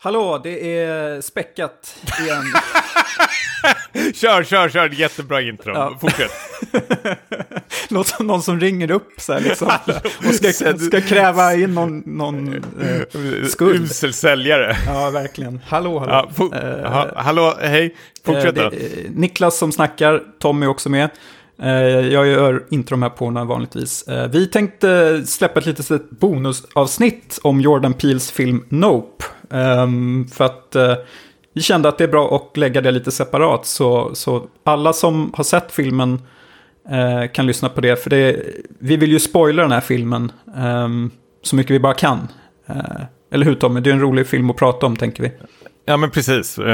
Hallå, det är späckat igen. kör, kör, kör. Jättebra intro. Ja. Fortsätt. Låter som någon som ringer upp så här liksom. Och ska, ska kräva in någon, någon eh, skuld. Usel säljare. Ja, verkligen. Hallå, hallå. Ja, Eh, ha, hallå, hej. Fortsätt eh, då. är Niklas som snackar, Tommy också med. Eh, jag gör inte de här porna vanligtvis. Eh, vi tänkte släppa ett litet bonusavsnitt om Jordan Peels film Nope. Ehm, för att eh, vi kände att det är bra att lägga det lite separat. Så, så alla som har sett filmen eh, kan lyssna på det. För det, vi vill ju spoila den här filmen ehm, så mycket vi bara kan. Eh, eller hur Tommy? Det är en rolig film att prata om tänker vi. Ja, men precis. Uh,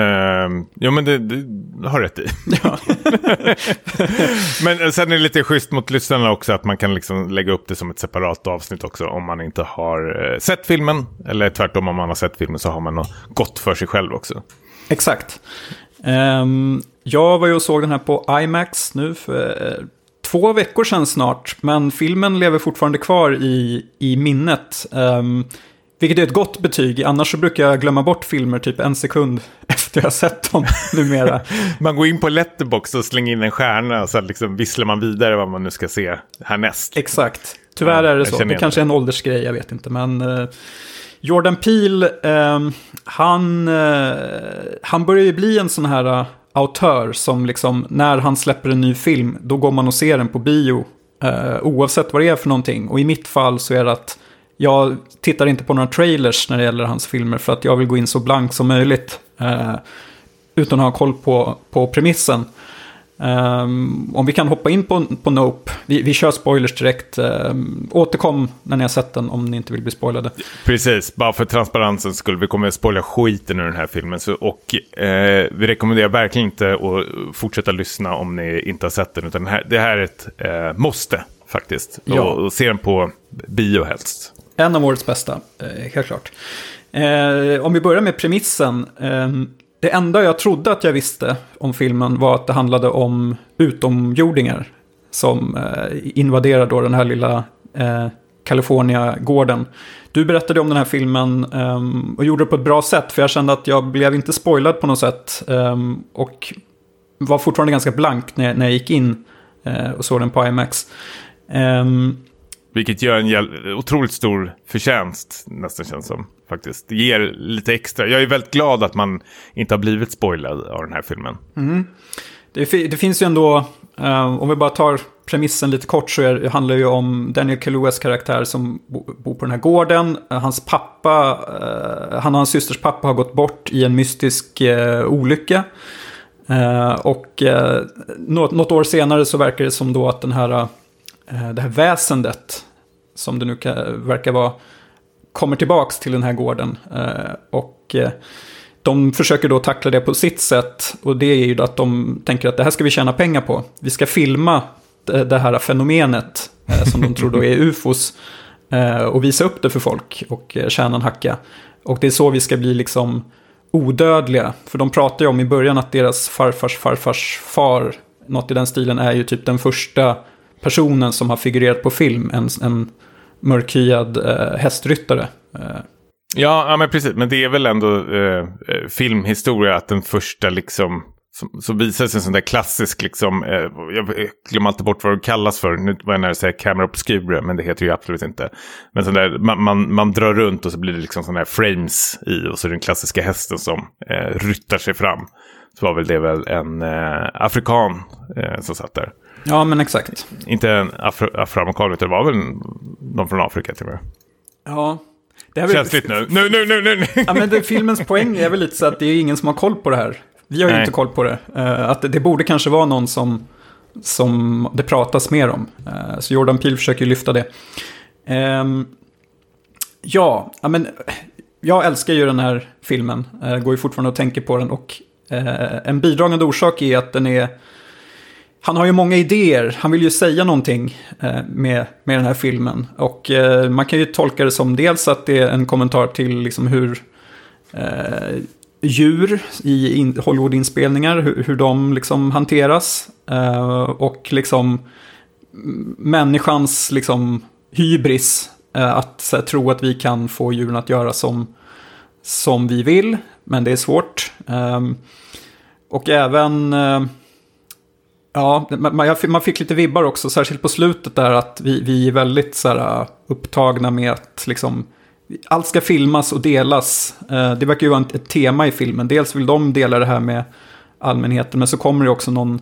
jo, men det, det har rätt i. Ja. Men eh, sen är det lite schysst mot lyssnarna också att man kan liksom lägga upp det som ett separat avsnitt också om man inte har eh, sett filmen. Eller tvärtom om man har sett filmen så har man något gott för sig själv också. Exakt. Ehm, jag var ju och såg den här på IMAX nu för eh, två veckor sedan snart. Men filmen lever fortfarande kvar i, i minnet. Um, vilket är ett gott betyg. Annars så brukar jag glömma bort filmer typ en sekund efter jag har sett dem numera. Man går in på Letterbox och slänger in en stjärna sen liksom visslar man vidare vad man nu ska se härnäst. Exakt. Tyvärr Ja, är det så. Det kanske är en åldersgrej, jag vet inte. Men eh, Jordan Peele, eh, han, eh, han börjar ju bli en sån här uh, autör som liksom, när han släpper en ny film, då går man och ser den på bio. eh, oavsett vad det är för någonting. Och i mitt fall så är det att jag tittar inte på några trailers när det gäller hans filmer för att jag vill gå in så blank som möjligt. eh, utan att ha koll på, på premissen. Ehm, om vi kan hoppa in på, på Nope. Vi, vi kör spoilers direkt. Um, återkom när ni har sett den om ni inte vill bli spoilade. Precis, bara för transparensens skull. Vi kommer att spoila skiten ur den här filmen. Så, och eh, vi rekommenderar verkligen inte att fortsätta lyssna om ni inte har sett den. Utan det här, det här är ett eh, måste faktiskt. Ja. Och, och se den på bio helst. En av årets bästa, eh, helt klart. Eh, om vi börjar med premissen. Eh, det enda jag trodde att jag visste om filmen var att det handlade om utomjordingar. Som invaderar då den här lilla eh, California-gården. Du berättade om den här filmen och gjorde det på ett bra sätt. För jag kände att jag blev inte spoilad på något sätt. och var fortfarande ganska blank när, när jag gick in och såg den på IMAX. Vilket gör en otroligt stor förtjänst, nästan känns som. Faktiskt. Det ger lite extra. Jag är väldigt glad att man inte har blivit spoilad av den här filmen. Mm. Det, det finns ju ändå, eh, om vi bara tar premissen lite kort så är, det handlar ju om Daniel Kaluas karaktär som bo, bor på den här gården. Eh, hans pappa, eh, han och hans systers pappa har gått bort i en mystisk eh, olycka. Eh, och eh, något, något år senare så verkar det som då att den här, eh, det här väsendet, som det nu verkar vara, kommer tillbaks till den här gården. Eh, och eh, de försöker då tackla det på sitt sätt. Och det är ju att de tänker att det här ska vi tjäna pengar på. Vi ska filma det, här fenomenet eh, som de tror då är ufos. Eh, och visa upp det för folk och eh, tjäna en hacka. Och det är så vi ska bli liksom odödliga. För de pratar ju om i början att deras farfars farfars far, något i den stilen, är ju typ den första personen som har figurerat på film. En, en mörkhyad eh, hästryttare. Eh, Ja, ja, men precis. Men det är väl ändå eh, eh filmhistoria att den första liksom... Som, som visar sig en sån där klassisk liksom, eh, jag glömmer alltid bort vad det kallas för. Nu var jag nära att säga camera obscure, men det heter ju absolut inte. Men sån där, man, man, man drar runt och så blir det liksom sådana här frames i och så är det den klassiska hästen som eh, ryttar sig fram. Så var väl det väl en eh, afrikan eh, som satt där ja, men exakt. Inte en afro, afroamerikan, utan det var väl någon från Afrika till och med. Ja. Det är väl- Känsligt nu. Nu, nu, nu, nu. Ja, men det, filmens poäng är väl lite så att det är ingen som har koll på det här. Vi har ju Nej. inte koll på det. Eh, att det, det borde kanske vara någon som, som det pratas mer om. Eh, så Jordan Peele försöker ju lyfta det. Ehm, ja, ja, men jag älskar ju den här filmen. Uh, går ju fortfarande och tänker på den. Och en bidragande orsak är att den är... Han har ju många idéer. Han vill ju säga någonting eh, med, med den här filmen. Och eh, man kan ju tolka det som dels att det är en kommentar till liksom hur eh, djur i in, Hollywood-inspelningar, hur, hur de liksom hanteras. Eh, och liksom människans liksom hybris. Eh, att så här, tro att vi kan få djuren att göra som, som vi vill, men det är svårt. Ehm, och även... Eh, Ja, man, man, fick lite vibbar också, särskilt på slutet där att vi, vi är väldigt så här, äh, upptagna med att liksom... Allt ska filmas och delas. Eh, det verkar ju vara ett tema i filmen. Dels vill de dela det här med allmänheten, men så kommer det också någon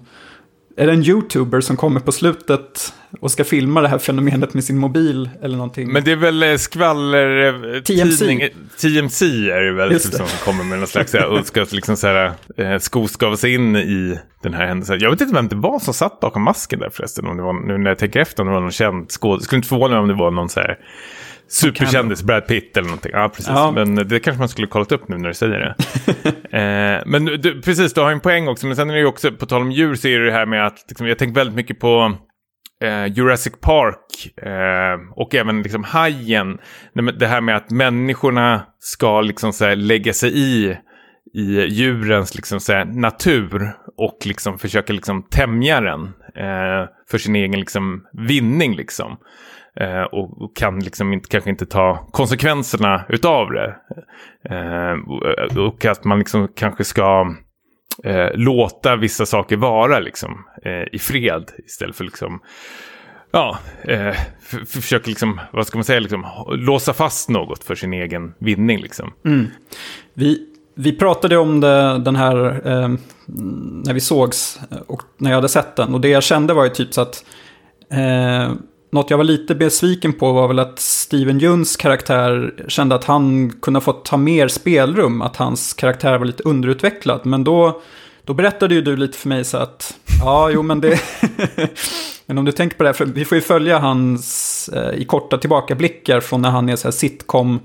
är det en YouTuber som kommer på slutet och ska filma det här fenomenet med sin mobil eller någonting? Men det är väl eh, skvaller... Eh, TMC. Tidning, TMC är det väl Just som kommer med någon slags och ska liksom så här eh, skoskavas in i den här händelsen. Jag vet inte vem det var som satt bakom masken där förresten. Om det var, nu när jag tänker efter om det var någon känd skådespelare. Skulle inte förvåna mig om det var någon så här Superkändis, Brad Pitt eller någonting. Ja, precis. Ja. Men det kanske man skulle kollat upp nu när du säger det. eh, men du, precis, du har en poäng också. Men sen är det ju också, på tal om djur, så är det det här med att liksom, jag tänker väldigt mycket på eh, Jurassic Park eh, och även liksom Hajen. Det här med att människorna ska liksom så här, lägga sig i i djurens liksom, så här, natur och liksom försöka liksom, tämja den eh, för sin egen liksom, vinning. Liksom. Eh, och, och, kan liksom inte, kanske inte ta konsekvenserna utav det. Eh, och att man liksom kanske ska eh, låta vissa saker vara liksom, eh, i fred istället för liksom Ja, eh, försöker liksom, vad ska man säga, liksom, låsa fast något för sin egen vinning. Liksom. Mm. Vi, vi pratade om det, den här eh, när vi sågs och när jag hade sett den. Och det jag kände var ju typ så att eh, något jag var lite besviken på var väl att Steven Juns karaktär kände att han kunde ha fått ta mer spelrum, att hans karaktär var lite underutvecklad. Men då, då berättade ju du lite för mig så att, ja, jo men det... men om du tänker på det, för vi får ju följa hans eh, i korta tillbakablickar från när han är så här sitcom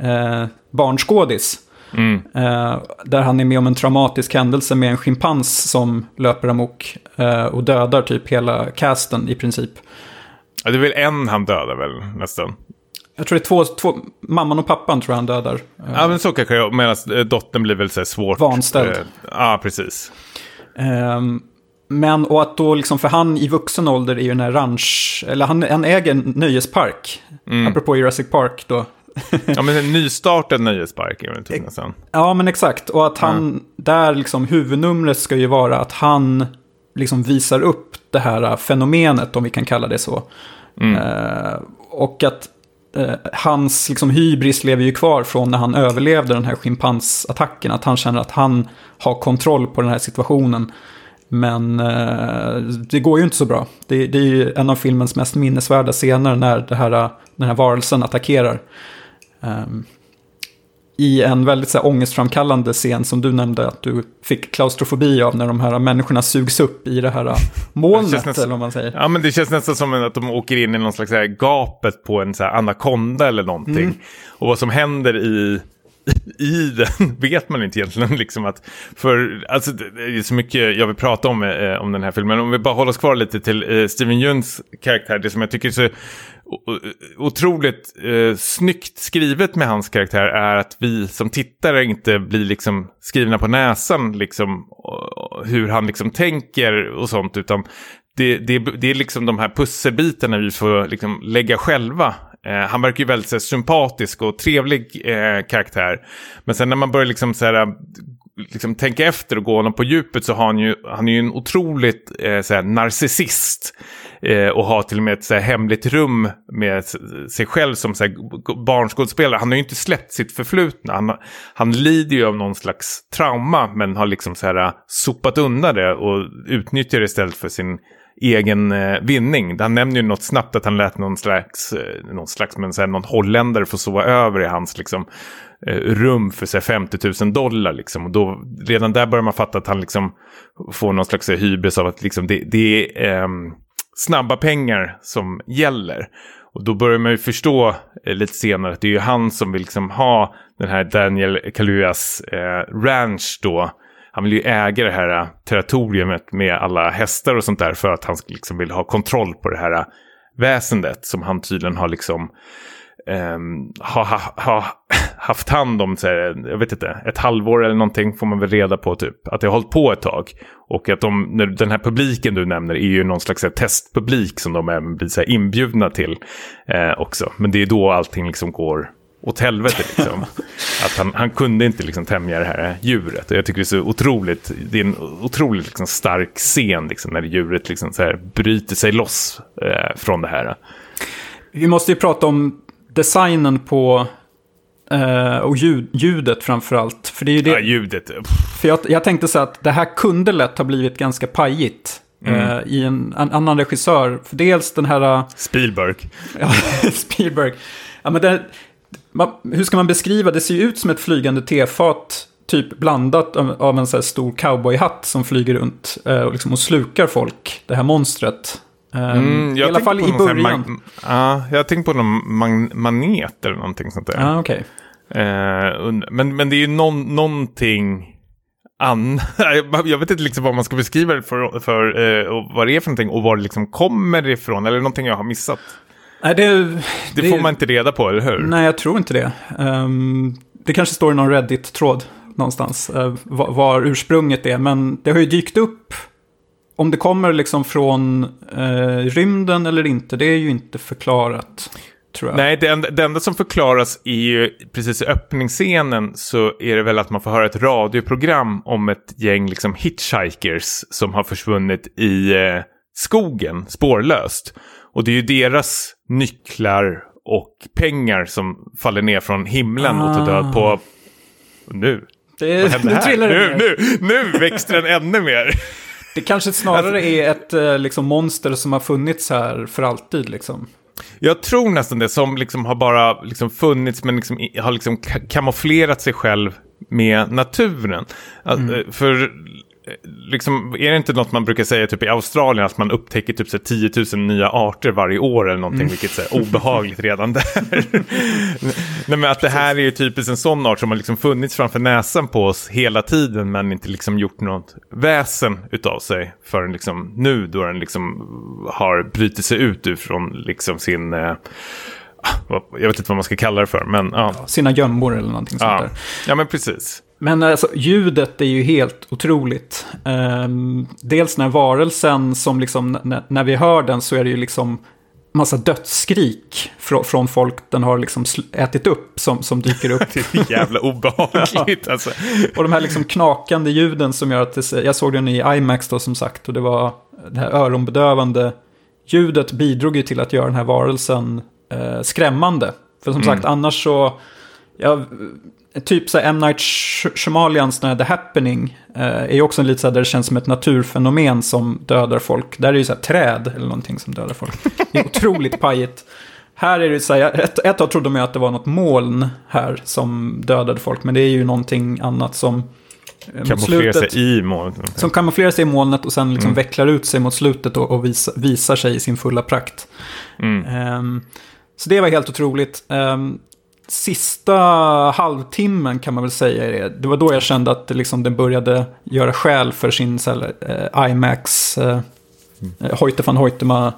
eh, barnskådis. Mm. Eh, där han är med om en traumatisk händelse med en schimpans som löper amok eh, och dödar typ hela casten i princip. Ja, det är väl en han dödar väl nästan. Jag tror det är två, två mamman och pappan tror jag han dödar. Ja, men så kanske jag, medan eh, dottern blir väl så svårt. Vanställd. Eh, ja, precis. Um, men och att då liksom, för han i vuxen ålder är ju den här ranch, eller han, han äger en nöjespark. Mm. Apropå Jurassic Park då. ja, men en nystartad nöjespark är det typ nästan. Ja, men exakt. Och att han, mm. där liksom huvudnumret ska ju vara att han liksom visar upp det här fenomenet, om vi kan kalla det så. Mm. Eh, och att eh, hans liksom, hybris lever ju kvar från när han överlevde den här schimpansattacken. Att han känner att han har kontroll på den här situationen. Men eh, det går ju inte så bra. Det, det, är ju en av filmens mest minnesvärda scener när det här, den här varelsen attackerar. Um, i en väldigt så här, ångestframkallande scen som du nämnde att du fick klaustrofobi av när de här människorna sugs upp i det här molnet. Det nästan, eller vad man säger. Ja, men det känns nästan som att de åker in i någon slags här, gapet på en så här, anakonda eller någonting. Mm. Och vad som händer i i den vet man inte egentligen. Liksom att för, alltså, det är så mycket jag vill prata om, eh, om den här filmen. Om vi bara håller oss kvar lite till eh, Steven Juns karaktär. Det som jag tycker är så otroligt eh, snyggt skrivet med hans karaktär är att vi som tittare inte blir liksom skrivna på näsan liksom hur han liksom tänker och sånt utan det, det, det är liksom de här pusselbitarna vi får liksom lägga själva Eh, han verkar ju väldigt här, sympatisk och trevlig eh, karaktär. Men sen när man börjar liksom, så här, liksom, tänka efter och gå honom på djupet så har han ju, han är ju en otroligt eh, så här, narcissist. Eh, och har till och med ett så här, hemligt rum med sig själv som så här, barnskådespelare. Han har ju inte släppt sitt förflutna. Han, han lider ju av någon slags trauma men har liksom så här, äh, sopat undan det och utnyttjar det istället för sin egen eh, vinning. Han nämner ju något snabbt att han lät någon slags, eh, någon slags men så här, någon holländare få sova över i hans liksom, eh, rum för så här, 50 000 dollar. Liksom. Och då, redan där börjar man fatta att han liksom, får någon slags hybris av att liksom, det, det är eh, snabba pengar som gäller. Och då börjar man ju förstå eh, lite senare att det är ju han som vill liksom ha den här Daniel Kaluas eh, ranch då han vill ju äga det här eh, territoriet med alla hästar och sånt där för att han liksom vill ha kontroll på det här eh, väsendet som han tydligen har liksom um, ha, ha, ha, haft hand om, så här, jag vet inte, ett halvår eller någonting får man väl reda på typ. Att det har hållit på ett tag. Och att de, den här publiken du nämner är ju någon slags här, testpublik som de även blir så här, inbjudna till eh, också. Men det är då allting liksom går åt helvete. Liksom. att han, han kunde inte liksom tämja det här djuret. Och jag tycker det är så otroligt, det är en otroligt liksom stark scen liksom, när djuret liksom så här bryter sig loss eh, från det här. Vi måste ju prata om designen på Uh, och ljud, ljudet framförallt. För det är ju det. Ja, ljudet. För jag, jag tänkte så att det här kunde lätt ha blivit ganska pajigt. Mm. Uh, I en, en, annan regissör. För dels den här... Uh, Spielberg. ja, Spielberg. Ja, men det, man, hur ska man beskriva? Det ser ju ut som ett flygande tefat. Typ blandat av, av en så här stor cowboyhatt som flyger runt och, liksom, och slukar folk. Det här monstret. Mm, I alla fall i början. Ja, jag tänkte på någon man manet eller någonting sånt där. Ah, okay. Uh, men, men det är ju någon, någonting annat. Jag vet inte liksom vad man ska beskriva det för, för uh, och vad det är för någonting och var det liksom kommer ifrån. Eller någonting jag har missat. Nej, det, det, det får man inte reda på, eller hur? Nej, jag tror inte det. Um, det kanske står i någon Reddit-tråd någonstans uh, var, var ursprunget är. Men det har ju dykt upp om det kommer liksom från eh, rymden eller inte, det är ju inte förklarat. Nej, det enda, det enda som förklaras är ju precis i öppningsscenen så är det väl att man får höra ett radioprogram om ett gäng liksom hitchhikers som har försvunnit i eh, skogen spårlöst. Och det är ju deras nycklar och pengar som faller ner från himlen ah. och tar död på... Nu. Det, Vad händer här? Nu, nu, nu växte den ännu mer. Det kanske snarare alltså, är ett eh, liksom, monster som har funnits här för alltid. Liksom. Jag tror nästan det, som liksom har bara liksom funnits men liksom, har liksom kamouflerat sig själv med naturen. Mm. Eh, för liksom, är det inte något man brukar säga typ i Australien att man upptäcker typ så 10 000 nya arter varje år eller någonting, mm. vilket är obehagligt redan där. Nej, men att det här är ju typiskt en sån art som har liksom funnits framför näsan på oss hela tiden men inte liksom gjort något väsen utav sig förrän liksom nu då den liksom har brutit sig ut ifrån liksom sin eh, jag vet inte vad man ska kalla det för, men ja. Sina gömmor eller någonting sånt ja. där. Ja, men precis. Men alltså, ljudet är ju helt otroligt. Um, dels när varelsen som liksom, när vi hör den så är det ju liksom massa dödsskrik fr från folk den har liksom ätit upp som, som dyker upp. det är jävla obehagligt ja. alltså. Och de här liksom knakande ljuden som gör att det, jag såg den i IMAX då som sagt och det var det här öronbedövande ljudet bidrog ju till att göra den här varelsen eh, skrämmande. För som mm. sagt annars så, ja, typ så M. Night Shyamalians The Happening eh, är ju också en lite så här där det känns som ett naturfenomen som dödar folk. Där är det ju så här träd eller någonting som dödar folk. Det är otroligt pajigt. Här är det så här, ett, ett tag trodde man att det var något moln här som dödade folk, men det är ju någonting annat som eh, Kamouflerar sig i molnet. Som kamouflerar sig i molnet och sen liksom mm. vecklar ut sig mot slutet och, och visa, visar sig i sin fulla prakt. Mm. Um, så det var helt otroligt. Sista halvtimmen kan man väl säga det. Det var då jag kände att liksom, den började göra skäl för sin här, eh, IMAX, eh, mm. Hoyte van Hoytema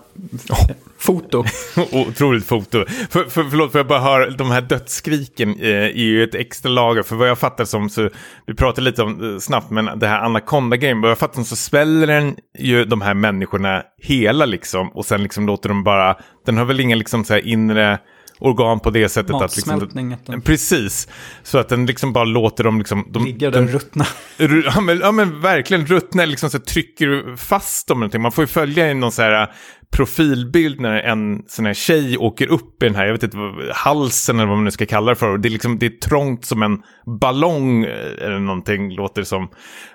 oh. foto. Otroligt foto. För, för, förlåt, för jag bara hör de här dödsskriken eh, är ju ett extra lager. För vad jag fattar som, så, vi pratade lite om eh, snabbt, men det här Anaconda Game, vad jag fattar som så sväller den ju de här människorna hela liksom. Och sen liksom låter de bara, den har väl inga liksom så här inre organ på det sättet att... Liksom, precis. Så att den liksom bara låter dem liksom... De, Ligger den ruttna. Ja men, ja men verkligen ruttna, liksom så trycker fast dem någonting. Man får ju följa i någon så här profilbild när en sån här tjej åker upp i den här, jag vet inte, halsen eller vad man nu ska kalla det för. Det är, liksom, det är trångt som en ballong eh, eller någonting, låter det som.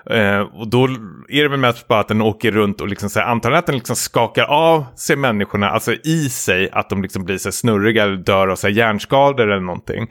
Eh, och då är det väl mest bara att den åker runt och liksom så här, antagligen att den liksom skakar av sig människorna, alltså i sig, att de liksom blir så här snurriga eller dör av så här hjärnskador eller någonting.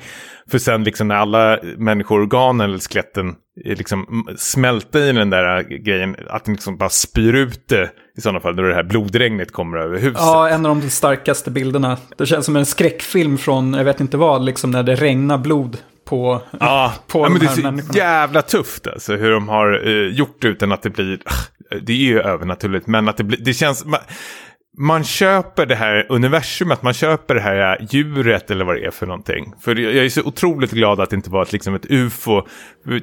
För sen liksom när alla människoorgan eller skeletten liksom smälta i den där grejen, att den liksom bara spyr ut det i sådana fall, när det här blodregnet kommer över huset. Ja, en av de starkaste bilderna. Det känns som en skräckfilm från, jag vet inte vad, liksom när det regnar blod på, ja, på ja, de men det är så människorna. jävla tufft alltså, hur de har uh, gjort utan att det blir, det är ju övernaturligt, men att det blir, det känns, man, man köper det här universumet, man köper det här djuret eller vad det är för någonting. För jag är så otroligt glad att det inte var ett, liksom ett ufo.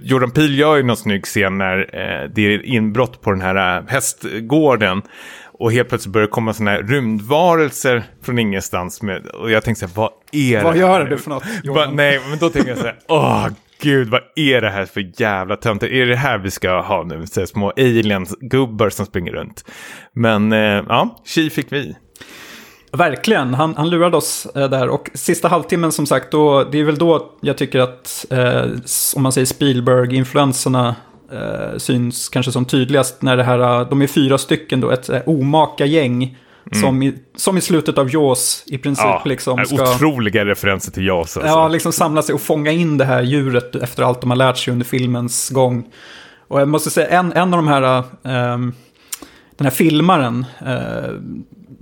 Jordan Peele gör ju någon snygg scen när eh, det är inbrott på den här eh, hästgården. Och helt plötsligt börjar det komma sådana här rymdvarelser från ingenstans. Med, och jag tänkte så här, vad är Vad det? gör här? du för något? Ba, Johan? nej, men då tänker jag så här, åh gud, vad är det här för jävla töntar? Är det här vi ska ha nu? Så små aliens-gubbar som springer runt. Men eh, ja, tji fick vi. Verkligen, han, han lurade oss eh, där. Och sista halvtimmen som sagt, då, det är väl då jag tycker att, eh, om man säger Spielberg-influenserna eh, syns kanske som tydligast. När det här, de är fyra stycken då, ett eh, omaka gäng. Som, i, som i slutet av Jaws i princip Ja, liksom ska... Otroliga referenser till Jaws alltså. Ja, liksom samla sig och fånga in det här djuret efter allt de har lärt sig under filmens gång. Och jag måste säga, en, en av de här, ehm, den här filmaren, eh,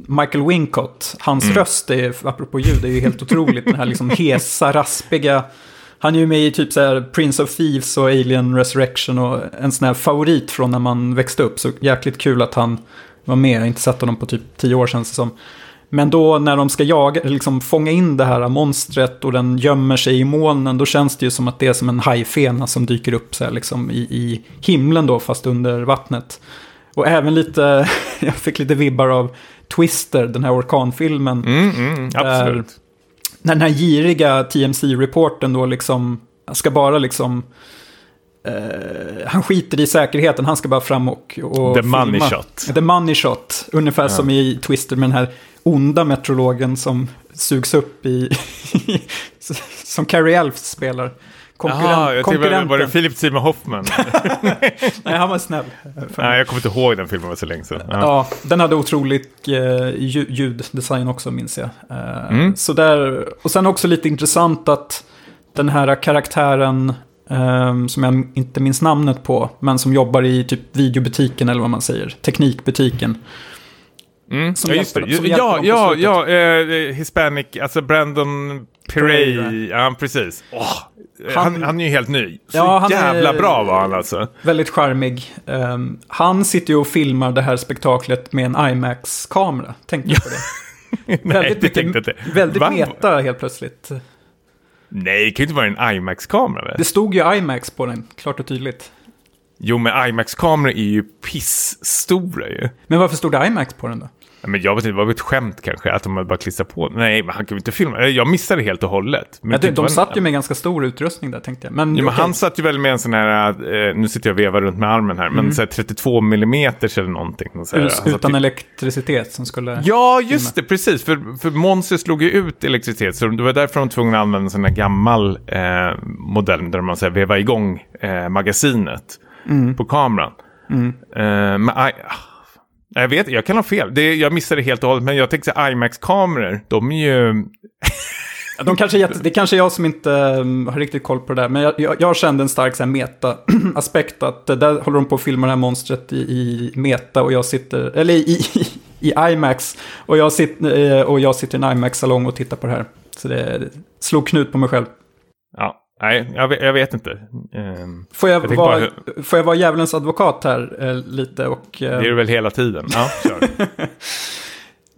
Michael Wincott, hans Mm. röst, är, apropå ljud, är ju helt otroligt. Den här liksom hesa, raspiga. Han är ju med i typ så här Prince of Thieves och Alien Resurrection och en sån här favorit från när man växte upp. Så jäkligt kul att han var med. Jag har inte sett honom på typ tio år sedan. Som. Men då när de ska jaga, liksom fånga in det här monstret och den gömmer sig i molnen, då känns det ju som att det är som en hajfena som dyker upp så här liksom i, i himlen då, fast under vattnet. Och även lite, jag fick lite vibbar av Twister, den här orkanfilmen. Mm, mm, absolut. När den här giriga TMC-reporten då liksom ska bara liksom... Eh, han skiter i säkerheten, han ska bara fram och, och The money filma. shot. The money shot. Ungefär som i Twister med den här onda meteorologen som sugs upp i... som Carrie Elves spelar. Konkurrent, Jaha, jag tänkte, var, det Philip Seymour Hoffman? Nej, han var snäll. Nej, jag kommer inte ihåg den filmen, var så länge sedan. Ja. Ja, den hade otrolig eh, lju- ljuddesign också minns jag. Eh, Mm. så där, och sen också lite intressant att den här karaktären, som jag inte minns namnet på, men som jobbar i typ videobutiken eller vad man säger, teknikbutiken. Mm. Som ja, just hjälper- det. som Ja, ja, ja, eh, Hispanic, alltså Brandon. Pereira. Ja, precis. Åh, Han- han, han är ju helt ny. Så Ja, han jävla är- bra var han alltså. Väldigt charmig. Eh, han sitter ju och filmar det här spektaklet med en IMAX-kamera. Tänkte du på det? Nej, det tänkte jag inte. Väldigt Va? meta helt plötsligt. Nej, det kan ju inte vara en IMAX-kamera väl? Det stod ju IMAX på den, klart och tydligt. Jo, men IMAX-kameror är ju pissstora ju. Men varför stod det IMAX på den då? Men jag vet inte, det var väl ett skämt kanske, att de hade bara klistrat på. Nej, men han kan ju inte filma. Jag missade helt och hållet. Men Ja, de, typ de var satt ju med ganska stor utrustning där tänkte jag. Men, Ja, men han satt ju väl med en sån här, eh, nu sitter jag och vevar runt med armen här, men så här 32 mm eller någonting. Så här, Us- han satt utan ju- elektricitet som skulle... Ja, just det, precis. För, för Monster slog ju ut elektricitet, så det var därför de var tvungna att använda en sån här gammal eh, modell där man så här, vevar igång eh, magasinet Mm. på kameran. Eh, men, ah, jag vet, jag kan ha fel. Det, jag missade det helt och hållet, men jag tänkte IMAX-kameror, de är ju... De kanske, jätte- det kanske är jag som inte um, har riktigt koll på det där. Men jag, jag, jag kände en stark meta-aspekt. Att där håller de på att filma det här monstret i, i meta och jag sitter... Eller i, i, i IMAX. Och jag, sitter, eh, och jag sitter i en IMAX-salong och tittar på det här. Så det, det slog knut på mig själv. Ja, nej, jag vet, jag vet inte. Ehm, Får jag, Jag vara, bara får jag vara djävulens advokat här eh, lite? Och, eh, det är det väl hela tiden. Ja, kör.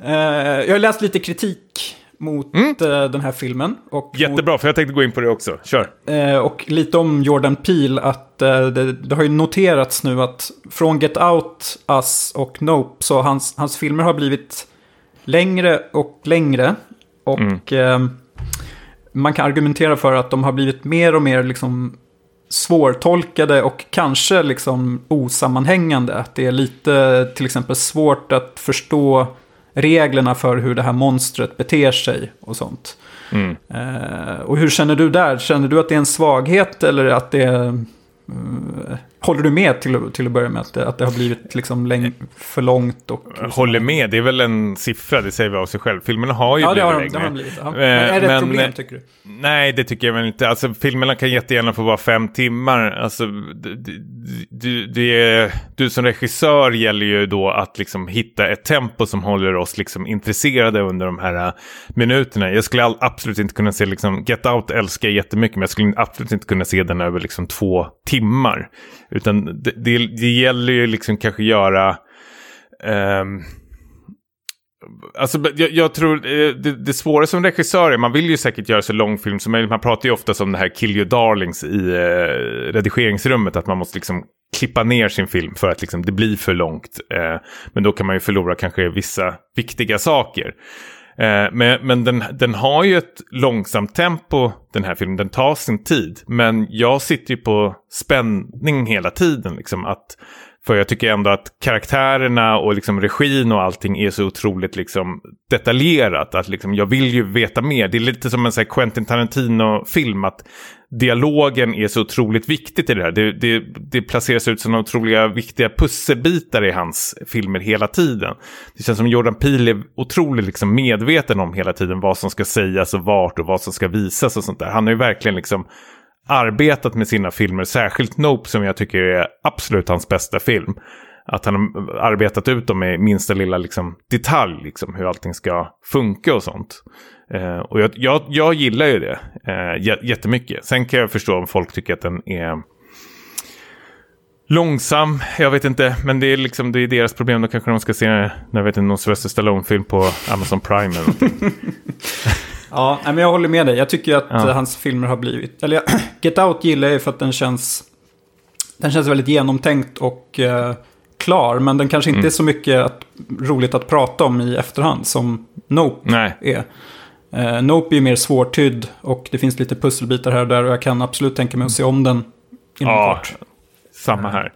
eh, jag har läst lite kritik mot Mm. den här filmen. Och mot Jättebra, för jag tänkte gå in på det också. Kör. Och lite om Jordan Peele, att det, det har ju noterats nu att från Get Out, Us och Nope, så hans, hans filmer har blivit längre och längre. Och eh, man kan argumentera för att de har blivit mer och mer liksom svårtolkade och kanske liksom osammanhängande. Att det är lite till exempel svårt att förstå reglerna för hur det här monstret beter sig och sånt. Mm. Eh, och hur känner du där? Känner du att det är en svaghet eller att det är... eh, håller du med till, att- till att börja med att det, att det har blivit liksom läng- för långt? Och, Jag håller med, det är väl en siffra, det säger vi av sig själv. Filmerna har ju Ja, det blivit har, längre. det har blivit. Ja. Eh, Men är det ett men, problem eh, tycker du? Nej, det tycker jag väl inte. Alltså, filmerna kan jättegärna få vara fem timmar. Alltså, du, du, du, du som regissör gäller ju då att liksom hitta ett tempo som håller oss liksom intresserade under de här uh, minuterna. Jag skulle absolut inte kunna se, liksom, Get Out älskar jag jättemycket, men jag skulle absolut inte kunna se den över liksom två timmar. Utan det, det, det gäller ju liksom kanske göra... Um, Alltså, jag, jag tror eh, det, det svåra som regissör är, man vill ju säkert göra så lång film som möjligt. Man pratar ju ofta om det här kill your darlings i eh, redigeringsrummet, att man måste liksom klippa ner sin film för att liksom, det blir för långt. Eh, men då kan man ju förlora kanske vissa viktiga saker. Eh, men men den, den har ju ett långsamt tempo, den här filmen. Den tar sin tid. Men jag sitter ju på spänning hela tiden. Liksom, att, för jag tycker ändå att karaktärerna och liksom regin och allting är så otroligt liksom detaljerat. Att liksom, jag vill ju veta mer. Det är lite som en så här, Quentin Tarantino-film. Att dialogen är så otroligt viktigt i det här. Det, det, det placeras ut som otroliga viktiga pusselbitar i hans filmer hela tiden. Det känns som Jordan Peele är otroligt liksom medveten om hela tiden vad som ska sägas och vart och vad som ska visas och sånt där. Han har ju verkligen liksom arbetat med sina filmer, särskilt Nope som jag tycker är absolut hans bästa film. Att han har arbetat ut dem i minsta lilla liksom, detalj, liksom, hur allting ska funka och sånt. Eh, och jag, jag, jag, gillar ju det eh, jättemycket. Sen kan jag förstå om folk tycker att den är långsam. Jag vet inte, men det är, liksom, det är deras problem. Då kanske de ska se när vet inte, någon Sylvester Stallone-film på Amazon Prime eller någonting. ja, men jag håller med dig. Jag tycker att ja. hans filmer har blivit... Eller Get Out gillar jag för att den känns... Den känns väldigt genomtänkt och uh, klar. Men den kanske inte mm. är så mycket att, roligt att prata om i efterhand som Nope Nej. är. Uh, Nope är mer svårtydd och det finns lite pusselbitar här och där och jag kan absolut tänka mig att se om den inom ja, kort. Samma här.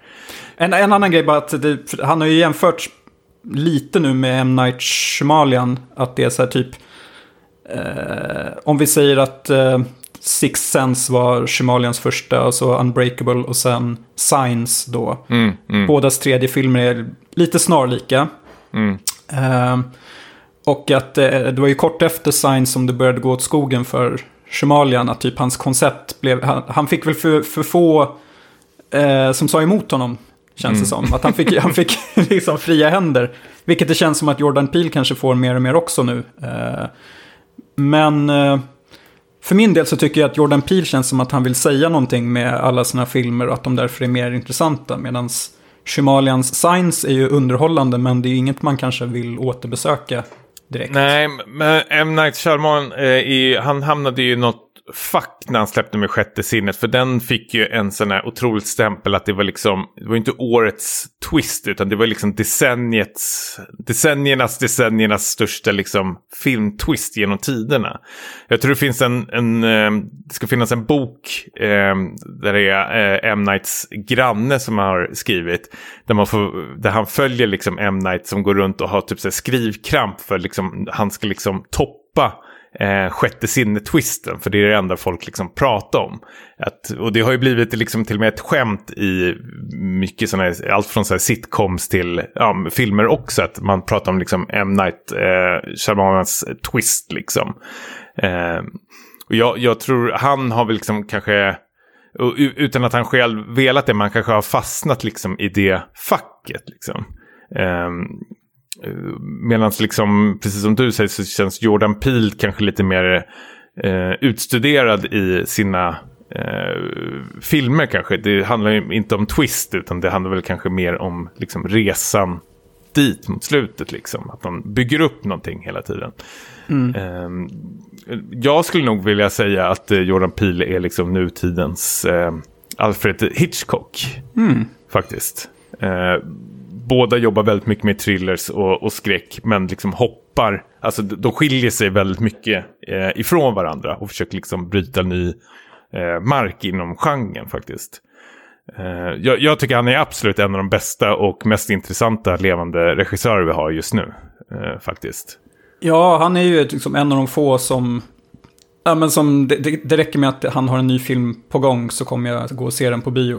En, en annan grej bara att det, han har ju jämfört lite nu med M. Night Shyamalan. Att det är så här typ... Eh, om vi säger att eh, Six Sense var Shyamalians första, och så Unbreakable och sen Signs då. Mm, mm. Bådas tredje filmer är lite snarlika. Mm. Eh, och att eh, det var ju kort efter Signs som det började gå åt skogen för Shamalian. Att typ hans koncept blev... Han, han fick väl för, för få eh, som sa emot honom. Känns mm. det som. Att han fick, han fick liksom fria händer. Vilket det känns som att Jordan Peele kanske får mer och mer också nu. Eh, men eh, för min del så tycker jag att Jordan Peele känns som att han vill säga någonting med alla sina filmer och att de därför är mer intressanta. Medan Shimalians Science är ju underhållande men det är inget man kanske vill återbesöka direkt. Nej, men M. Night Shyamalan, eh, han hamnade ju i något Fuck när han släppte med sjätte sinnet. För den fick ju en sån här otroligt stämpel att det var liksom, det var inte årets twist utan det var liksom decenniets, decenniernas, decenniernas största liksom filmtwist genom tiderna. Jag tror det finns en, en eh, det ska finnas en bok eh, där det är eh, M. Nights granne som har skrivit. Där, man får, där han följer liksom M. Night som går runt och har typ så skrivkramp för liksom, han ska liksom toppa eh, sjätte sinne-twisten. För det är det enda folk liksom pratar om. Att, och det har ju blivit liksom till och med ett skämt i mycket sådana här, allt från så här sitcoms till ja, filmer också. Att man pratar om liksom M. Night eh, Shyamalans twist liksom. Eh, och jag, jag tror han har väl liksom kanske utan att han själv velat det, man kanske har fastnat liksom i det facket. Liksom. Um, Medan liksom, precis som du säger så känns Jordan Peele kanske lite mer eh, utstuderad i sina eh, filmer kanske. Det handlar ju inte om twist utan det handlar väl kanske mer om liksom, resan dit mot slutet. Liksom. Att man bygger upp någonting hela tiden. Mm. Eh, jag skulle nog vilja säga att eh, Jordan Peele är liksom nutidens eh, Alfred Hitchcock. Mm. Faktiskt. Båda jobbar väldigt mycket med thrillers och, och skräck, men liksom hoppar, alltså de skiljer sig väldigt mycket eh, ifrån varandra och försöker liksom bryta ny eh, mark inom genren faktiskt. Eh, jag, jag, tycker han är absolut en av de bästa och mest intressanta levande regissörer vi har just nu, eh, faktiskt. Ja, han är ju liksom en av de få som Ja, men som, det, det, räcker med att han har en ny film på gång så kommer jag gå och se den på bio.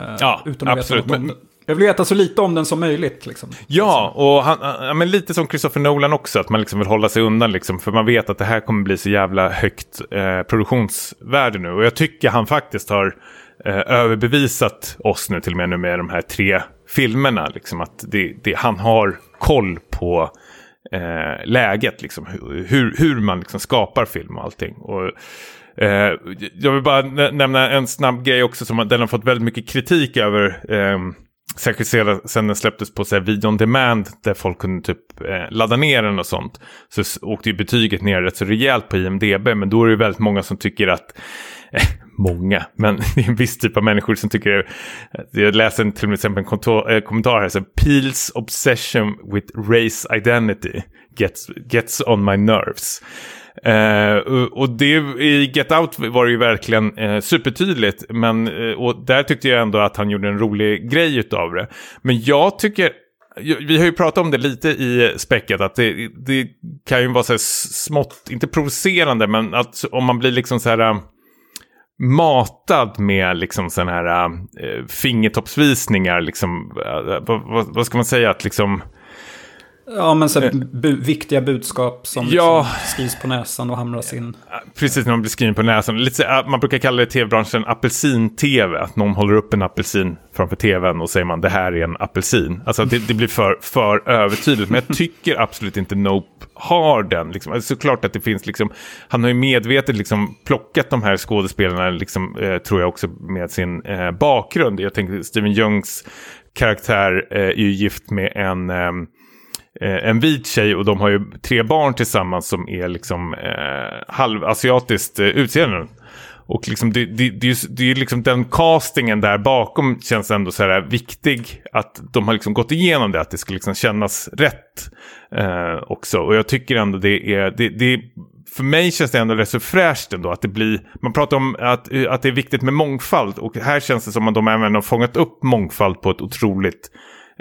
Eh, ja, utan att absolut. Veta något. Jag vill veta så lite om den som möjligt. Liksom. Ja, och han, ja, men lite som Christopher Nolan också. Att man liksom vill hålla sig undan. Liksom, för man vet att det här kommer bli så jävla högt eh, produktionsvärde nu. Och jag tycker han faktiskt har eh, överbevisat oss nu till och med nu med de här tre filmerna. Liksom, att det, det, han har koll på eh, läget. Liksom, hur, hur man liksom skapar film och allting. Och, Eh, jag vill bara nämna en snabb grej också som den har fått väldigt mycket kritik över. Eh, Särskilt sen den släpptes på så här, video on demand där folk kunde typ eh, ladda ner den och sånt. Så åkte ju betyget ner rätt så rejält på IMDB. Men då är det väldigt många som tycker att eh, många, men det är en viss typ av människor som tycker det. Eh, jag läser till exempel en eh, kommentar här, så Peels obsession with race identity gets, gets on my nerves. Uh, och det, i Get Out var det ju verkligen uh, supertydligt. Men, uh, och där tyckte jag ändå att han gjorde en rolig grej utav det. Men jag tycker, vi har ju pratat om det lite i späcket, att det, det kan ju vara så här smått, inte provocerande, men att om man blir liksom så här matad med liksom sådana här äh, fingertoppsvisningar, liksom, äh, vad, vad, ska man säga, att liksom Ja, men så bu viktiga budskap som ja. liksom skrivs på näsan och hamras in. Precis, när man blir skriven på näsan. Lite, man brukar kalla det i tv-branschen apelsin-tv. Att någon håller upp en apelsin framför tvn och säger man det här är en apelsin. Alltså det, det blir för, för övertydligt. Men jag tycker absolut inte Nope har den. Liksom. Alltså, såklart att det finns, liksom, han har ju medvetet liksom, plockat de här skådespelarna, liksom, eh, tror jag också med sin eh, bakgrund. Jag tänker Steven Youngs karaktär eh, är ju gift med en ehm, eh, en vit tjej och de har ju tre barn tillsammans som är liksom eh, halvasiatiskt eh, utseende. Och liksom det, det, det, det är liksom den castingen där bakom känns ändå så här viktig. Att de har liksom gått igenom det, att det ska liksom kännas rätt eh, också. Och jag tycker ändå det är, det, det, för mig känns det ändå rätt så fräscht ändå att det blir, man pratar om att, att det är viktigt med mångfald och här känns det som att de även har fångat upp mångfald på ett otroligt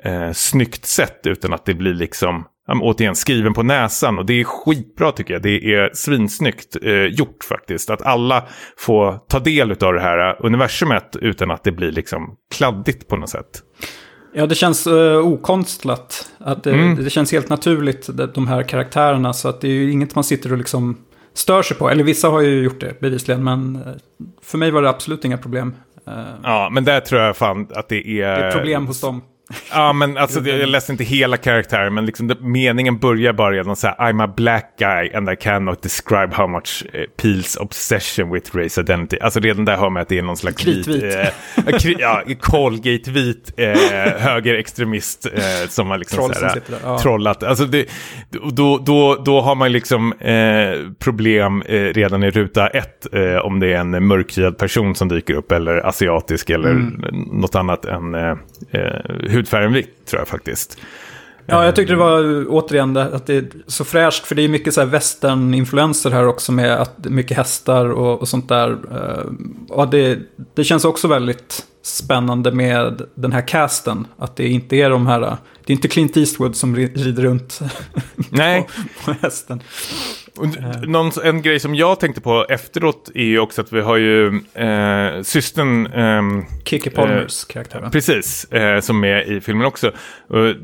eh, snyggt sätt utan att det blir liksom återigen skriven på näsan och det är skitbra tycker jag. Det är svinsnyggt eh, gjort faktiskt. Att alla får ta del av det här universumet utan att det blir liksom kladdigt på något sätt. Ja, det känns uh, okonstlat. Att det, mm. det, känns helt naturligt, de här karaktärerna. Så att det är ju inget man sitter och liksom stör sig på. Eller vissa har ju gjort det bevisligen, men uh, för mig var det absolut inga problem. Uh, ja, men där tror jag fan att det är... Det är problem hos dem. Ja, men alltså jag läste inte hela karaktären, men liksom det, meningen börjar bara redan så här, I'm a black guy and I cannot describe how much uh, Peels obsession with race identity. Alltså redan där hör man att det är någon slags Kritvit. vit, eh, kri, ja, Colgate-vit eh, högerextremist eh, som har liksom Troll så här, ja. trollat. Alltså det, då, då, då har man liksom eh, problem eh, redan i ruta ett eh, om det är en mörkhyad person som dyker upp eller asiatisk eller mm. något annat än eh, hudfärgen vitt tror jag faktiskt. Ja, jag tyckte det var återigen att det är så fräscht. För det är mycket så här western-influenser här också med att mycket hästar och, och sånt där. Eh, och det, det känns också väldigt spännande med den här casten. Att det inte är de här, det är inte Clint Eastwood som rider runt Nej. på, på hästen. Någon, en grej som jag tänkte på efteråt är ju också att vi har ju eh, systern... Eh, Kiki Palmers eh, karaktär va? Precis, eh, som är i filmen också. Och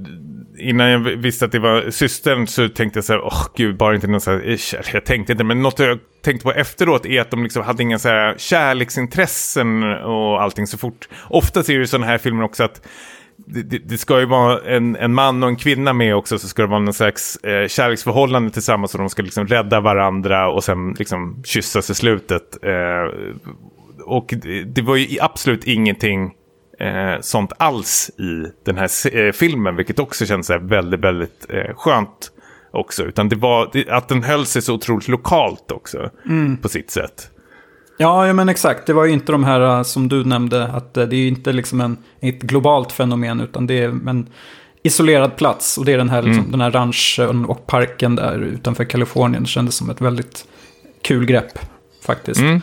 innan jag visste att det var systern så tänkte jag så här, åh oh, gud, bara inte någon så här, jag tänkte inte, men något jag tänkte på efteråt är att de liksom hade inga så här kärleksintressen och allting så fort. Oftast är det ju sådana här filmer också att det, det, det, ska ju vara en, en man och en kvinna med också, så ska det vara någon slags eh, kärleksförhållande tillsammans och de ska liksom rädda varandra och sen liksom kyssas i slutet. Eh, och det, det, var ju absolut ingenting eh, sånt alls i den här eh, filmen, vilket också känns väldigt, väldigt eh, skönt också. Utan det var att den höll sig så otroligt lokalt också mm. på sitt sätt. Ja, ja, men exakt. Det var ju inte de här äh, som du nämnde, att äh, det är inte liksom en, ett globalt fenomen, utan det är en isolerad plats. Och det är den här, liksom, mm. den här ranchen och parken där utanför Kalifornien. Det kändes som ett väldigt kul grepp, faktiskt. Mm.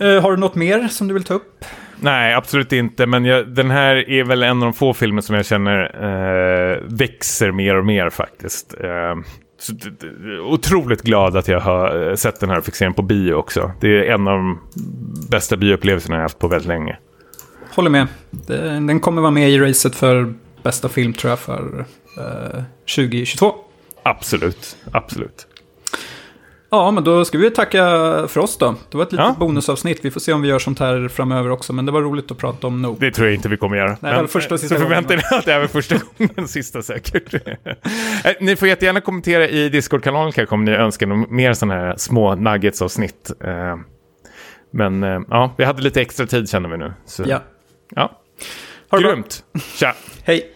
Uh, har du något mer som du vill ta upp? Nej, absolut inte. Men jag, den här är väl en av de få filmer som jag känner uh, växer mer och mer faktiskt. Så, otroligt glad att jag har eh, sett den här och fick se den på bio också. Det är en av de bästa bioupplevelserna jag haft på väldigt länge. Håller med. Den kommer vara med i racet för bästa film tror jag för eh, 2022. Absolut, absolut. Ja, men då ska vi tacka för oss då. Det var ett litet ja. bonusavsnitt. Vi får se om vi gör sånt här framöver också. Men det var roligt att prata om Nope. Det tror jag inte vi kommer göra. Nej, men, första och sista så förvänta er att det är första gången, sista säkert. Eh, ni får jättegärna kommentera i Discord-kanalen kanske om ni önskar mer sådana här små nuggets-avsnitt. Eh, men eh, ja, vi hade lite extra tid känner vi nu. Så. Ja. ja. Grymt. Tja. Hej.